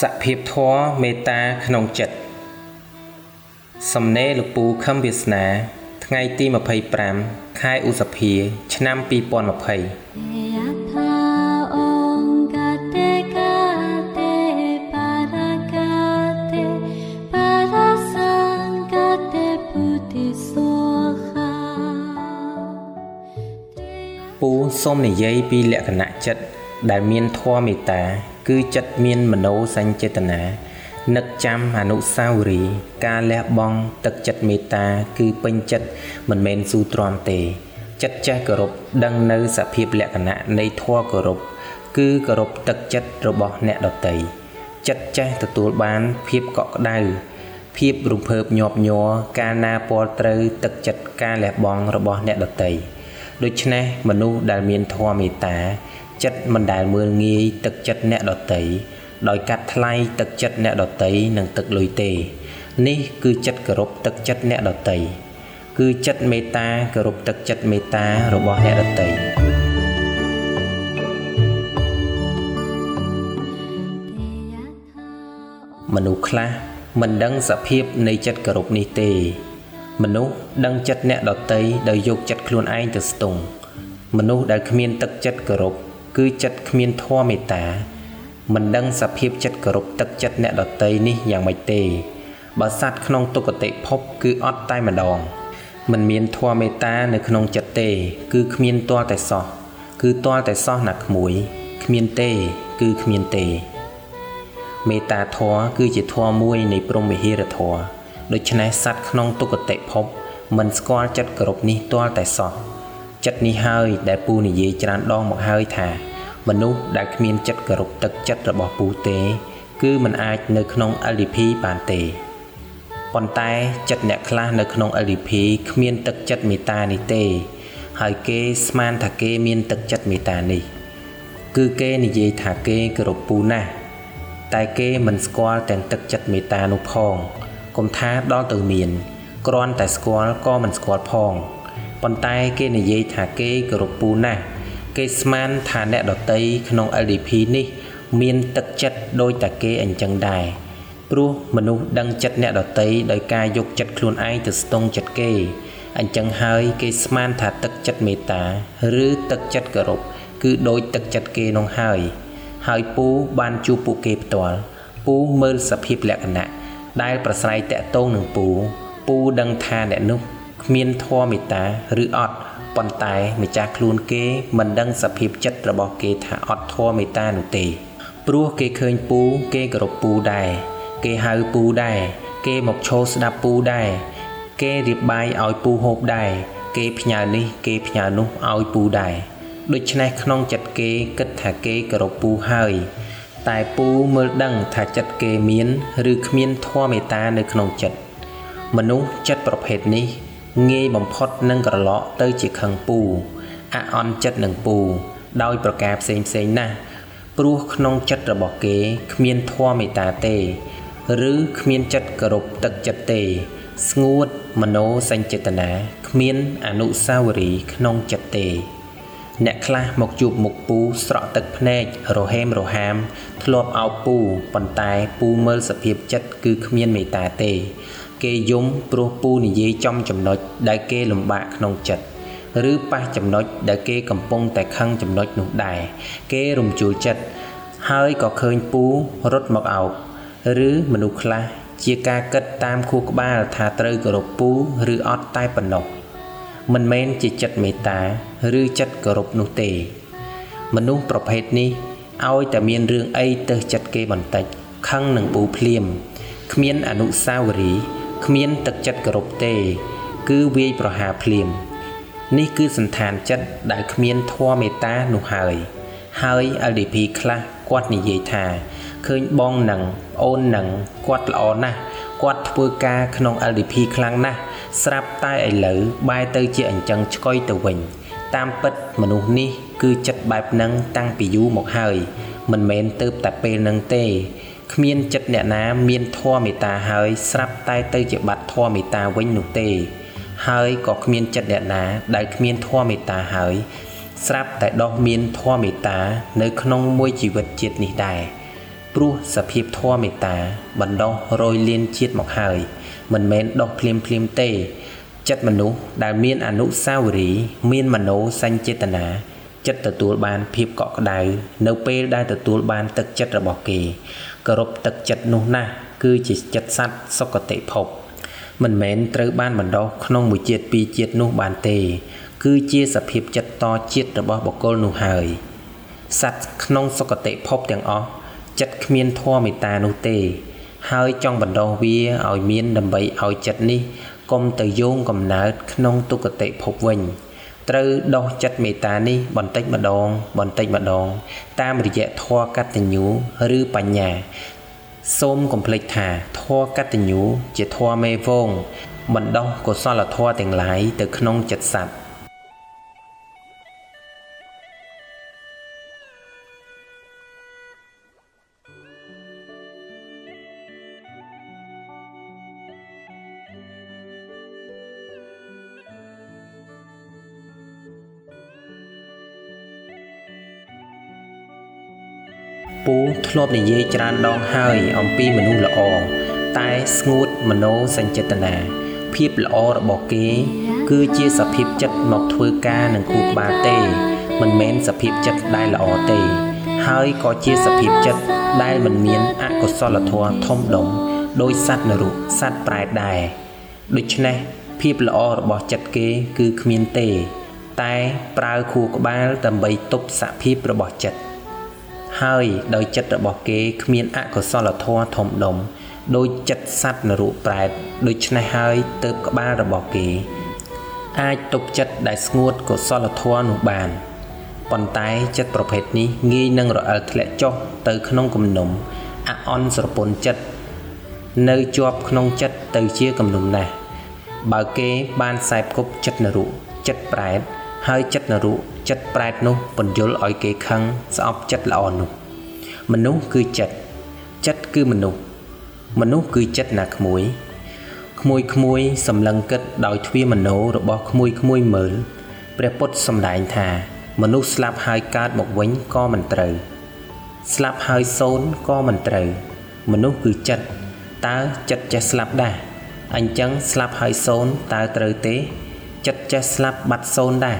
សភាពធម៌មេត្តាក្នុងចិត្តសំណេរលោកពូខឹមវាសនា ថ្ងៃទី25ខែឧសភា ឆ្នាំ2020ពូសូមនិយាយពីលក្ខណៈចិត្តដែលមានធម៌មេត្តា គឺចិត្តមានមโนសញ្ចេតនានឹកចាំអនុស្សាវរីយ៍ការលះបង់ទឹកចិត្តមេត្តា គឺពេញចិត្តមិនមែនស៊ូទ្រាំទេ ចិត្តចេះគោរពដឹងនៅសភាពលក្ខណៈនៃធម៌គោរពគឺគោរពទឹកចិត្តរបស់អ្នកដតីចិត្តចេះទទួលបានភាពកក់ក្ដៅភាពរំភើបញាប់ញ័រការណាពាល់ត្រូវទឹកចិត្តការលះបង់របស់អ្នកដតីដូច្នេះមនុស្សដែលមានធម៌មេត្តា ចិត្តមិនដែលមើលងាយទឹកចិត្តអ្នកដតីដោយកាត់ថ្លៃទឹកចិត្តអ្នកដតីនឹងទឹកលុយទេ នេះគឺចិត្តគោរពទឹកចិត្តអ្នកដតីគឺចិត្តមេត្តាគោរពទឹកចិត្តមេត្តារបស់អ្នកដតីមនុស្សខ្លះមិនដឹងសភាពនៃចិត្តគោរពនេះទេ មនុស្សដឹងចិត្តអ្នកដតីដោយយកចិត្តខ្លួនឯងទៅស្ទង់មនុស្សដែលគ្មានទឹកចិត្តគោរព គឺចិត្តគ្មានធម៌មេត្តាមិនដឹងសភាពចិត្តគោរពទឹកចិត្តអ្នកដតីនេះយ៉ាងម៉េចទេបើសត្វក្នុងទុគតិភពគឺអត់តែម្ដងមិនមានធម៌មេត្តានៅក្នុងចិត្តទេ គឺគ្មានទាល់តែសោះគឺទាល់តែសោះណាក្មួយគ្មានទេ គឺគ្មានទេ មេត្តាធម៌គឺជាធម៌មួយនៃព្រហ្មវិហារធម៌ដូច្នេះសត្វក្នុងទុគតិភពមិនស្គាល់ចិត្តគោរពនេះទាល់តែសោះ ចិត្តនេះហើយដែលពូនិយាយច្រើនដងមកហើយថា មនុស្សដែលគ្មានចិត្តគោរពទឹកចិត្តរបស់ពូទេ គឺមិនអាចនៅក្នុង LDP បានទេប៉ុន្តែចិត្តអ្នកខ្លះនៅក្នុង LDP គ្មានទឹកចិត្តមេត្តានេះទេ ហើយគេស្មានថាគេមានទឹកចិត្តមេត្តានេះ គឺគេនិយាយថាគេគោរពពូណាស់តែគេមិនស្គាល់ទាំងទឹកចិត្តមេត្តានោះផងកុំថាដល់ទៅមានគ្រាន់តែស្គាល់ក៏មិនស្គាល់ផង ប៉ុន្តែគេនិយាយថាគេគោរពពូណាស់គេស្មានថាអ្នកដតីក្នុង LDP នេះ មានទឹកចិត្តដូចតែគេអញ្ចឹងដែរព្រោះមនុស្សដឹងចិត្តអ្នកដតីដោយការយកចិត្តខ្លួនឯងទៅស្ទង់ចិត្តគេអញ្ចឹងហើយគេស្មានថាទឹកចិត្តមេត្តាឬទឹកចិត្តគោរពគឺដូចទឹកចិត្តគេនោះហើយ ហើយពូបានជួបពួកគេផ្ទាល់ពូមើលសភាពលក្ខណៈដែលប្រស្រ័យតាក់ទងនឹងពូពូដឹងថាអ្នកនោះ គ្មានធម៌មេត្តាឬអត់ប៉ុន្តែម្ចាស់ខ្លួនគេមិនដឹងសភាពចិត្តរបស់គេថាអត់ធម៌មេត្តានោះទេព្រោះគេឃើញពូគេគោរពពូដែរគេហៅពូដែរគេមកឈរស្ដាប់ពូដែរគេរៀបបាយឲ្យពូហូបដែរគេផ្ញើនេះគេផ្ញើនោះឲ្យពូដែរដូច្នេះក្នុងចិត្តគេគិតថាគេគោរពពូហើយ តែពូមើលដឹងថាចិត្តគេមាន ឬគ្មានធម៌មេត្តានៅក្នុងចិត្តមនុស្សចិត្តប្រភេទនេះ ងាយបំផុតនឹងក្រឡកទៅជាខឹងពូអអន់ចិត្តនឹងពូ ដោយប្រការផ្សេងផ្សេងណាស់ព្រោះក្នុងចិត្តរបស់គេគ្មានធម៌មេត្តាទេ ឬគ្មានចិត្តគោរពទឹកចិត្តទេ ស្ងួតមโนសញ្ចេតនាគ្មានអនុស្សាវរីយ៍ក្នុងចិត្តទេ អ្នកខ្លះមកជួបមុខពូស្រក់ទឹកភ្នែករហេមរហាម ធ្លាប់អោបពូប៉ុន្តែពូមើលសភាពចិត្តគឺគ្មានមេត្តាទេ គេយំព្រោះពូនិយាយចំចំណុចដែលគេលំបាកក្នុងចិត្តឬប៉ះចំណុចដែលគេកំពុងតែខឹងចំណុចនោះដែរគេរំជួលចិត្តហើយក៏ឃើញពូរត់មកអោបឬមនុស្សខ្លះជាការគិតតាមខួរក្បាលថាត្រូវគោរពពូឬអត់តែប៉ុណ្ណោះមិនមែនជាចិត្តមេត្តា ឬចិត្តគោរពនោះទេ មនុស្សប្រភេទនេះឲ្យតែមានរឿងអីទៅចិត្តគេបន្តិចខឹងនឹងពូភ្លាមគ្មានអនុស្សាវរីយ៍ គ្មានទឹកចិត្តគោរពទេ គឺវាយប្រហារភ្លាមនេះគឺសន្តានចិត្តដែលគ្មានធម៌មេត្តានោះហើយ ហើយ LDP ខ្លះគាត់និយាយថាឃើញបងនឹងអូននឹងគាត់ល្អណាស់គាត់ធ្វើការក្នុង LDP ខ្លាំងណាស់ស្រាប់តែឥឡូវបែរទៅជាអញ្ចឹងឆ្កុយទៅវិញ តាមពិតមនុស្សនេះ គឺចិត្តបែបហ្នឹងតាំងពីយូរមកហើយមិនមែនទៅតែពេលហ្នឹងទេ គ្មានចិត្តអ្នកណាមានធម៌មេត្តាហើយស្រាប់តែទៅជាបាត់ធម៌មេត្តាវិញនោះទេ ហើយក៏គ្មានចិត្តអ្នកណាដែលគ្មានធម៌មេត្តាហើយស្រាប់តែដោះមានធម៌មេត្តានៅក្នុងមួយជីវិតជាតិនេះដែរព្រោះសភាពធម៌មេត្តាបណ្ដោះរយលានជាតិមកហើយ មិនមែនដោះភ្លាមភ្លាមទេ ចិត្តមនុស្សដែលមានអនុសាវរីយ៍មានមโนសញ្ចេតនាចិត្តទទួលបានភាពកក់ក្ដៅនៅពេលដែលទទួលបានទឹកចិត្តរបស់គេ គោរពទឹកចិត្តនោះណាស់គឺជាចិត្តសត្វសុគតិភពមិនមែនត្រូវបានបណ្ដោះក្នុងមួយជាតិពីរជាតិនោះបានទេ គឺជាសភាពចិត្តតជាតិរបស់បុគ្គលនោះហើយសត្វក្នុងសុគតិភពទាំងអស់ចិត្តគ្មានធម៌មេត្តានោះទេ ហើយចង់បណ្ដោះវាឲ្យមានដើម្បីឲ្យចិត្តនេះកុំទៅយោងកំណើតក្នុងទុគតិភពវិញ ត្រូវដោះចិត្តមេត្តានេះបន្តិចម្ដង បន្តិចម្ដង តាមរយៈធម៌កតញ្ញូឬបញ្ញា សូមកុំភ្លេចថាធម៌កតញ្ញូជាធម៌មេវងបណ្ដោះកុសលធម៌ទាំងឡាយទៅក្នុងចិត្តសត្វ ពូធ្លាប់និយាយច្រើនដងហើយអំពីមនុស្សល្អតែស្ងួតមโนសញ្ចេតនាភាពល្អរបស់គេ គឺជាសភាពចិត្តមកធ្វើការនឹងគូក្បាលទេមិនមែនសភាពចិត្តដែលល្អទេ ហើយក៏ជាសភាពចិត្តដែលមិនមានអកុសលធម៌ធំដុំដោយសត្វនរុសត្វប្រែតដែរដូច្នេះភាពល្អរបស់ចិត្តគេគឺគ្មានទេ តែប្រើខួរក្បាលដើម្បីទប់សភាពរបស់ចិត្ត ហើយដោយចិត្តរបស់គេគ្មានអកុសលធម៌ធំដុំដោយចិត្តសត្វនរុប្រែតដូច្នេះហើយទៅក្បាលរបស់គេ អាចទប់ចិត្តដែលស្ងួតកុសលធម៌នោះបានប៉ុន្តែចិត្តប្រភេទនេះងាយនឹងរអិលធ្លាក់ចុះទៅក្នុងគំនុំអអន់ស្រពន់ចិត្តនៅជាប់ក្នុងចិត្តទៅជាគំនុំណាស់បើគេបានខ្សែគប់ចិត្តនរុចិត្តប្រែតហើយចិត្តនរុ ចិត្តប្រែតនោះពន្យល់ឲ្យគេខឹងស្អប់ចិត្តល្អនោះ មនុស្សគឺចិត្តចិត្តគឺមនុស្សមនុស្សគឺចិត្តណាក្មួយក្មួយក្មួយសម្លឹងគិតដោយទ្វាមโนរបស់ក្មួយក្មួយមើលព្រះពុទ្ធសម្ដែងថា មនុស្សស្លាប់ហើយកើតមកវិញក៏មិនត្រូវស្លាប់ហើយសូន្យក៏មិនត្រូវមនុស្សគឺចិត្តតើចិត្តចេះស្លាប់ដែរអញ្ចឹងស្លាប់ហើយសូន្យតើត្រូវទេ ចិត្តចេះស្លាប់បាត់សូន្យដែរ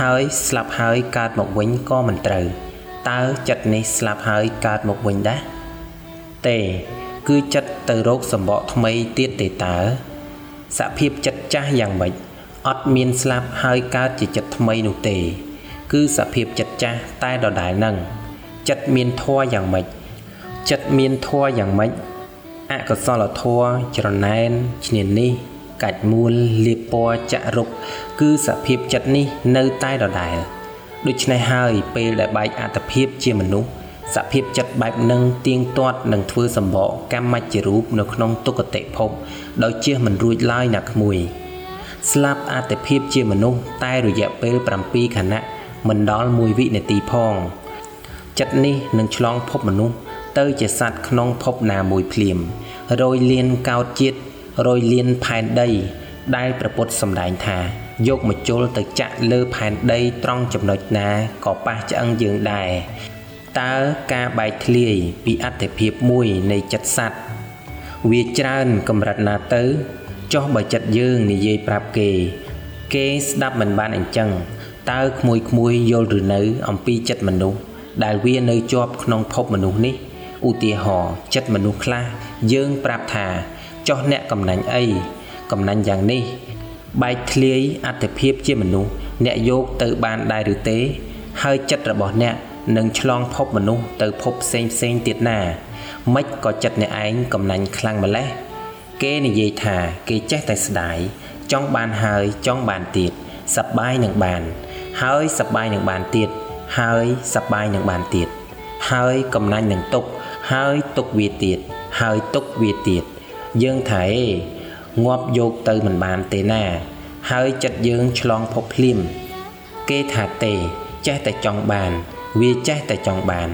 ហើយស្លាប់ហើយកើតមកវិញក៏មិនត្រូវតើចិត្តនេះស្លាប់ហើយកើតមកវិញដែរទេគឺចិត្តទៅរកសម្បកថ្មីទៀតទេតើសភាពចិត្តចាស់យ៉ាងម៉េចអត់មានស្លាប់ហើយកើតជាចិត្តថ្មីនោះទេ គឺសភាពចិត្តចាស់តែដដែលនឹងចិត្តមានធัวយ៉ាងម៉េចចិត្តមានធัวយ៉ាងម៉េចអកុសលធัวច្រណែនឈ្នានេះ កាច់មូលលាបពណ៌ចាក់រុកគឺសភាពចិត្តនេះនៅតែដដែលដូច្នេះហើយពេលដែលបែកអត្តភាពជាមនុស្សសភាពចិត្តបែបនឹងទៀងទាត់នឹងធ្វើសម្បកកម្មជារូបនៅក្នុងទុគតិភពដោយជះមិនរួចឡើយណាក្មួយ ស្លាប់អត្តភាពជាមនុស្សតែរយៈពេល7ខណៈមិនដល់1វិនាទីផងចិត្តនេះនឹងឆ្លងភពមនុស្សទៅជាសត្វក្នុងភពណាមួយភ្លាមរយលៀនកោតជាតិ រយលៀនផែនដី ដែលព្រះពុទ្ធសម្ដែងថា យកមកជុលទៅចាក់លើផែនដីត្រង់ចំណុចណាក៏ប៉ះឆ្អឹងយើងដែរតើការបែកធ្លាយពីអត្តភាពមួយនៃចិត្តសត្វវាច្រើនកម្រិតណាទៅចុះបើចិត្តយើងនិយាយប្រាប់គេ គេស្ដាប់មិនបានអញ្ចឹងតើក្មួយក្មួយយល់ឬនៅ អំពីចិត្តមនុស្សដែលវានៅជាប់ក្នុងភពមនុស្សនេះឧទាហរណ៍ចិត្តមនុស្សខ្លះយើងប្រាប់ថា ចុះអ្នកកំណាញ់អីកំណាញ់យ៉ាងនេះបែកធ្លាយអត្តភាពជាមនុស្សអ្នកយកទៅបានដែរឬទេ ហើយចិត្តរបស់អ្នកនឹងឆ្លងភពមនុស្សទៅភពផ្សេងផ្សេងទៀតណាមិនក៏ចិត្តអ្នកឯងកំណាញ់ខ្លាំងម្លេះគេនិយាយថាគេចេះតែស្ដាយចង់បានហើយចង់បានទៀតសប្បាយនឹងបាន ហើយសប្បាយនឹងបានទៀតហើយសប្បាយនឹងបានទៀតហើយកំណាញ់នឹងទុកហើយទុកវាទៀតហើយទុកវាទៀត យើងថាអេងាប់យកទៅមិនបានទេណា ហើយចិត្តយើងឆ្លងភពភ្លាមគេថាទេចេះតែចង់បាន វាចេះតែចង់បាន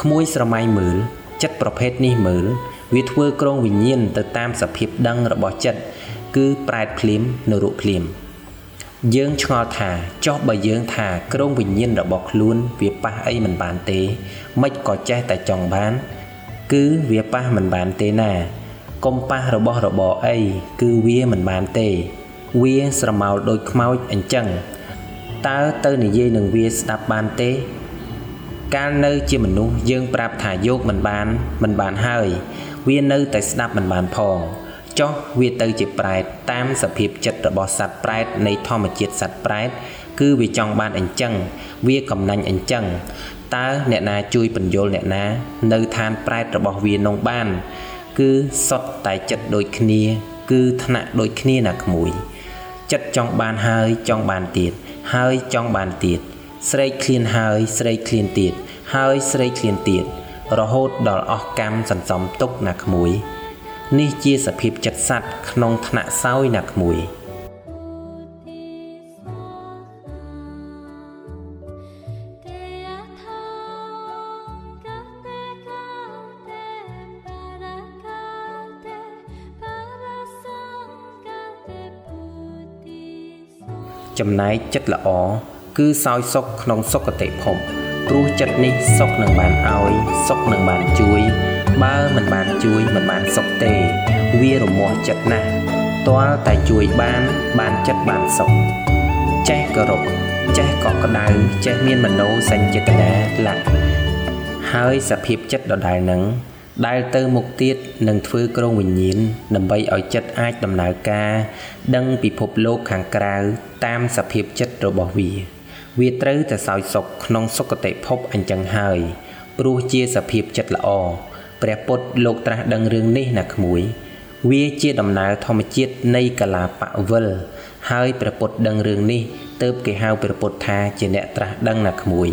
ក្មួយស្រមៃមើលចិត្តប្រភេទនេះមើលវាធ្វើក្រងវិញ្ញាណទៅតាមសភាពដឹងរបស់ចិត្តគឺប្រែតភ្លាមនរុភ្លាមយើងឆ្ងល់ថាចុះបើយើងថាក្រងវិញ្ញាណរបស់ខ្លួនវាប៉ះអីមិនបានទេមិនក៏ចេះតែចង់បាន គឺវាប៉ះមិនបានទេណា កុំប៉ះរបស់របរអីគឺវាមិនបានទេ វាស្រមោលដូចខ្មោចអញ្ចឹងតើទៅនិយាយនឹងវាស្ដាប់បានទេ កាលនៅជាមនុស្សយើងប្រាប់ថាយកមិនបានមិនបានហើយ វានៅតែស្ដាប់មិនបានផងចុះវាទៅជាប្រែតតាមសភាពចិត្តរបស់សត្វប្រែតនៃធម្មជាតិសត្វប្រែតគឺវាចង់បានអញ្ចឹង វាកំណាញ់អញ្ចឹងតើអ្នកណាជួយបញ្យលអ្នកណា នៅឋានប្រែតរបស់វានងបាន គឺសុទ្ធតែចិត្តដូចគ្នា គឺថ្នាក់ដូចគ្នាណាក្មួយចិត្តចង់បានហើយចង់បានទៀតហើយចង់បានទៀតស្រេកឃ្លានហើយស្រេកឃ្លានទៀតហើយស្រេកឃ្លានទៀតរហូតដល់អស់កម្មសន្សំទុកណាក្មួយ នេះជាសភាពចិត្តសัตว์ក្នុងថ្នាក់សោយណាក្មួយ ចំណែកចិត្តល្អគឺសោយសុខក្នុងសុគតិភពព្រោះចិត្តនេះសុខនឹងបានឲ្យសុខនឹងបានជួយ បើមិនបានជួយមិនបានសុខទេ វារមាស់ចិត្តណាស់ទាល់តែជួយបានបានចិត្តបានសុខចេះគោរពចេះកក់ក្ដៅចេះមានមโนសញ្ចេតនាលក្ខហើយសភាពចិត្តដដែលនឹង ដែលទៅមុខទៀតនឹងធ្វើក្រងវិញ្ញាណដើម្បីឲ្យចិត្តអាចដំណើរការ ដឹងពិភពលោកខាងក្រៅតាមសភាពចិត្តរបស់វា វាត្រូវតែសោយសុខក្នុងសុគតិភពអញ្ចឹងហើយព្រោះជាសភាពចិត្តល្អព្រះពុទ្ធលោកត្រាស់ដឹងរឿងនេះណាក្មួយ វាជាដំណើរធម្មជាតិនៃកលាបវិលហើយព្រះពុទ្ធដឹងរឿងនេះទើបគេហៅព្រះពុទ្ធថាជាអ្នកត្រាស់ដឹងណាក្មួយ